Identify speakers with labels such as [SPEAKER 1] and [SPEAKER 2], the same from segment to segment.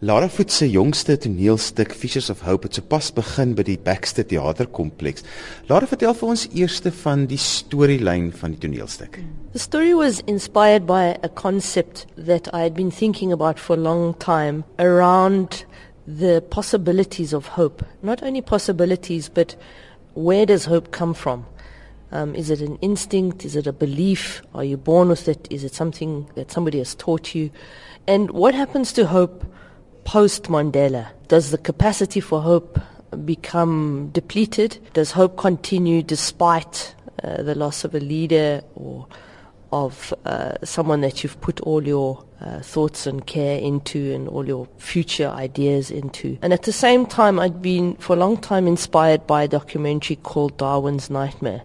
[SPEAKER 1] Lara Voet se jongste toneelstuk Fishes of Hope het sopas begin by die Baxter Theaterkompleks. Lara vertel vir ons eerste van die storielyn van die toneelstuk.
[SPEAKER 2] The story was inspired by a concept that I had been thinking about for a long time around the possibilities of hope. Not only possibilities, but where does hope come from? Um, is it an instinct? Is it a belief? Are you born with it? Is it something that somebody has taught you? And what happens to hope post Mandela? Does the capacity for hope become depleted? Does hope continue despite uh, the loss of a leader or of uh, someone that you've put all your uh, thoughts and care into and all your future ideas into. And at the same time, I'd been for a long time inspired by a documentary called Darwin's Nightmare,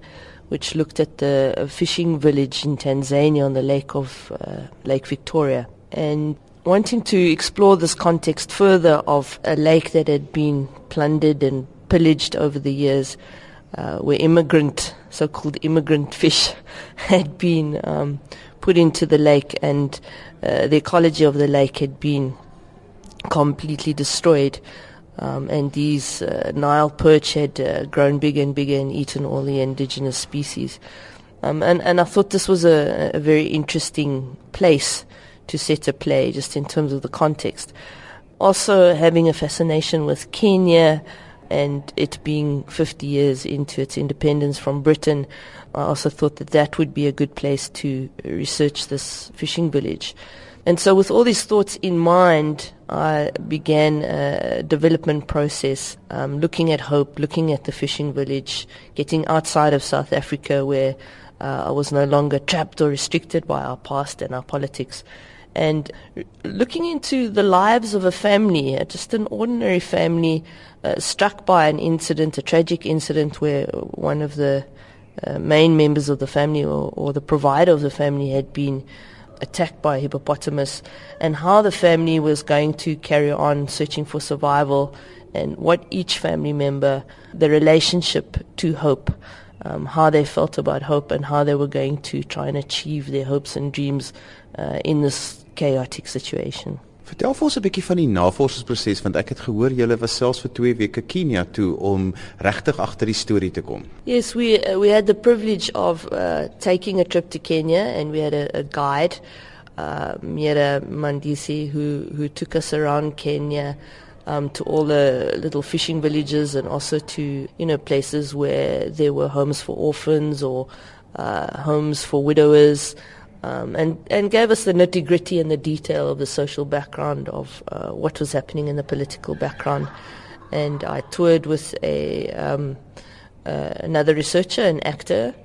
[SPEAKER 2] which looked at the fishing village in Tanzania on the lake of uh, Lake Victoria. And wanting to explore this context further of a lake that had been plundered and pillaged over the years, uh, where immigrant, so-called immigrant fish, had been um, put into the lake, and uh, the ecology of the lake had been completely destroyed. Um, and these uh, Nile perch had uh, grown bigger and bigger and eaten all the indigenous species. Um, and, and I thought this was a, a very interesting place to set a play, just in terms of the context. Also, having a fascination with Kenya and it being 50 years into its independence from Britain, I also thought that that would be a good place to research this fishing village. And so, with all these thoughts in mind, I began a development process, um, looking at hope, looking at the fishing village, getting outside of South Africa where uh, I was no longer trapped or restricted by our past and our politics. And looking into the lives of a family, uh, just an ordinary family, uh, struck by an incident, a tragic incident where one of the uh, main members of the family or, or, the provider of the family had been attacked by a hippopotamus, and how the family was going to carry on searching for survival, and what each family member, the relationship to hope. Um, how they felt about hope and how they were going to try and achieve their hopes and dreams uh, in this chaotic situation.
[SPEAKER 1] Vertel vir ons 'n bietjie van die navorsingsproses want ek het gehoor julle was selfs vir 2 weke Kenia toe om regtig agter die storie te kom.
[SPEAKER 2] Yes, we uh, we had the privilege of uh, taking a trip to Kenya and we had a, a guide uh, Mira Mandisi who who took us around Kenya um, to all the little fishing villages and also to you know places where there were homes for orphans or uh, homes for widowers um, and, and gave us the nitty gritty and the detail of the social background of uh, what was happening in the political background. And I toured with a, um, uh, another researcher, an actor,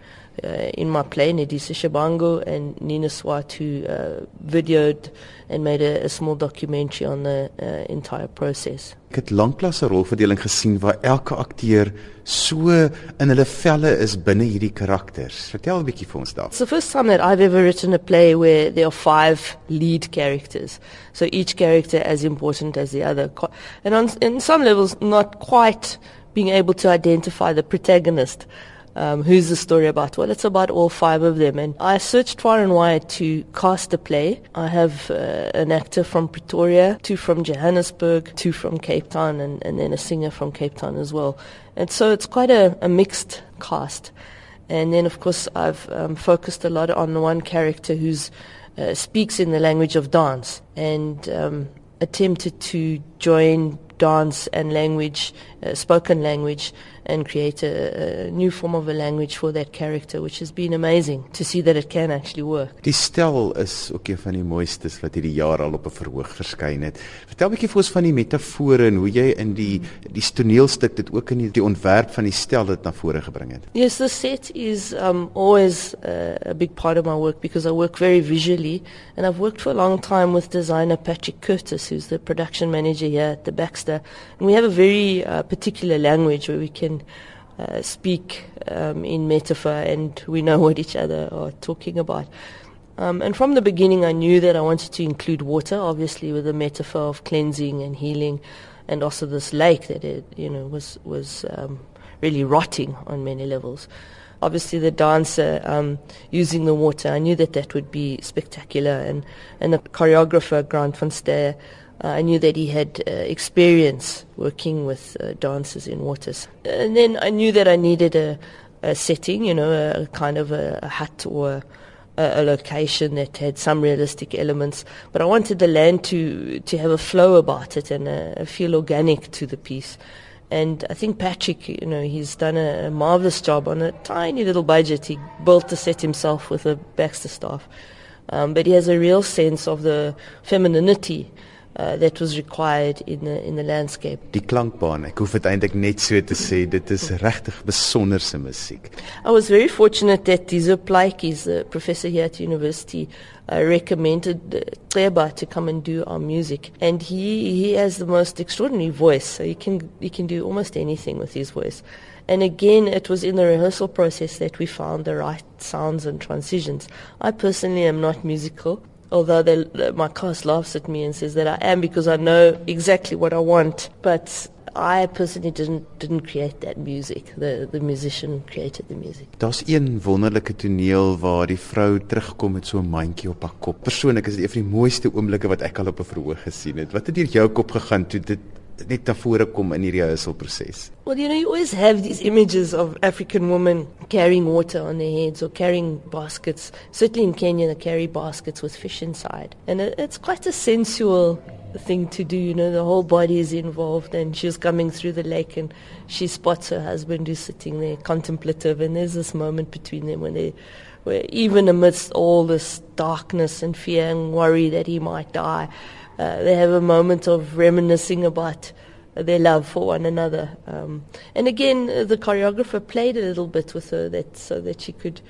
[SPEAKER 2] in my play, Nedisa Shabango and Nina Swart, who uh, videoed and made a, a, small documentary on the uh, entire process.
[SPEAKER 1] Ek het lanklaas 'n rolverdeling gesien waar elke akteur so in hulle velle is binne hierdie karakters. Vertel 'n bietjie vir ons daarvan.
[SPEAKER 2] It's the first time that I've ever written a play where there are five lead characters. So each character as important as the other. And on in some levels not quite being able to identify the protagonist. Um, who's the story about? Well, it's about all five of them. And I searched far and wide to cast a play. I have uh, an actor from Pretoria, two from Johannesburg, two from Cape Town, and, and then a singer from Cape Town as well. And so it's quite a, a mixed cast. And then, of course, I've um, focused a lot on the one character who uh, speaks in the language of dance and um, attempted to join dance and language, uh, spoken language, and create a, a, new form of a language for that character, which has been amazing to see that it can actually work.
[SPEAKER 1] Die stel is ook een van die mooistes wat hierdie jaar al op 'n verhoog verskyn het. Vertel 'n bietjie vir ons van die metafore en hoe jy in die die toneelstuk dit ook in die, die ontwerp van die stel dit na vore gebring het.
[SPEAKER 2] Yes, the set is um, always uh, a big part of my work because I work very visually and I've worked for a long time with designer Patrick Curtis, who's the production manager here at the Baxter, and we have a very uh, particular language where we can uh, speak um, in metaphor and we know what each other are talking about. Um, and from the beginning, I knew that I wanted to include water, obviously, with the metaphor of cleansing and healing, and also this lake that it, you know, was was um, really rotting on many levels. Obviously, the dancer um, using the water, I knew that that would be spectacular, and and the choreographer Grant van Ster Uh, I knew that he had uh, experience working with uh, dancers in waters. And then I knew that I needed a, a setting, you know, a, a kind of a, a hut or a, a, location that had some realistic elements. But I wanted the land to, to have a flow about it and a, feel organic to the piece. And I think Patrick, you know, he's done a, a marvelous job on a tiny little budget. He built the set himself with the Baxter staff. Um, but he has a real sense of the femininity uh, that was required in the in the landscape.
[SPEAKER 1] Die klankbaan, ek hoef dit eintlik net so te sê, dit is regtig besonderse musiek.
[SPEAKER 2] I was very fortunate that Dizu Plaatjies is a professor here at university uh, recommended uh, Kleba to come and do our music and he he has the most extraordinary voice so he can he can do almost anything with his voice. And again, it was in the rehearsal process that we found the right sounds and transitions. I personally am not musical although they, my cast laughs at me and says that I am because I know exactly what I want. But I personally didn't didn't create that music. The the musician created the music.
[SPEAKER 1] Daar's een wonderlike toneel waar die vrou terugkom met so 'n mandjie op haar kop. Persoonlik is dit een van die mooiste oomblikke wat ek al op 'n verhoog gesien het. Wat het deur jou kop gegaan toe dit net na vore kom in hierdie rehearsal
[SPEAKER 2] Well, you know, you always have these images of African women carrying water on their heads or carrying baskets. Certainly in Kenya, they carry baskets with fish inside. And it's quite a sensual thing to do, you know, the whole body is involved and she's coming through the lake and she spots her husband who's sitting there contemplative and there's this moment between them when they where even amidst all this darkness and fear and worry that he might die, uh, they have a moment of reminiscing about their love for one another. Um, and again, uh, the choreographer played a little bit with her that so that she could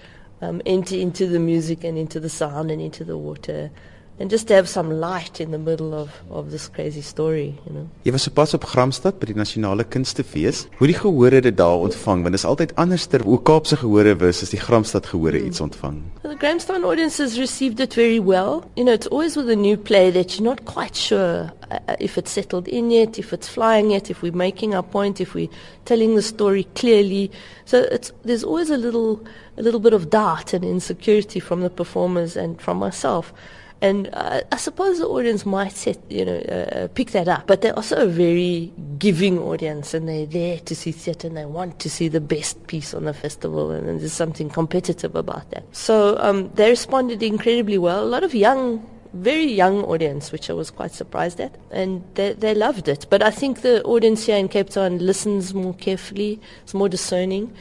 [SPEAKER 2] um, enter into the music and into the sound and into the water. And just to have some light in the middle of of this crazy story you know.
[SPEAKER 1] Jy was sopas op Gramstad by die nasionale kunstefees. Hoe die gehore dit daar ontvang want dit is altyd anderster hoe Kaapse gehore was as die Gramstad gehore iets ontvang.
[SPEAKER 2] The Gramstad audiences received it very well. You know it's always with a new play that you're not quite sure uh, uh, if it's settled in yet if it's flying yet if we're making our point if we're telling the story clearly. So it's there's always a little a little bit of doubt and insecurity from the performers and from myself And uh, I suppose the audience might set, you know, uh, pick that up. But they're also a very giving audience, and they're there to see theatre, and they want to see the best piece on the festival, and, and there's something competitive about that. So um, they responded incredibly well. A lot of young very young audience, which I was quite surprised at, and they, they loved it. But I think the audience here in Cape Town listens more carefully, it's more discerning,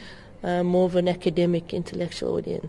[SPEAKER 2] uh, more of an academic, intellectual audience.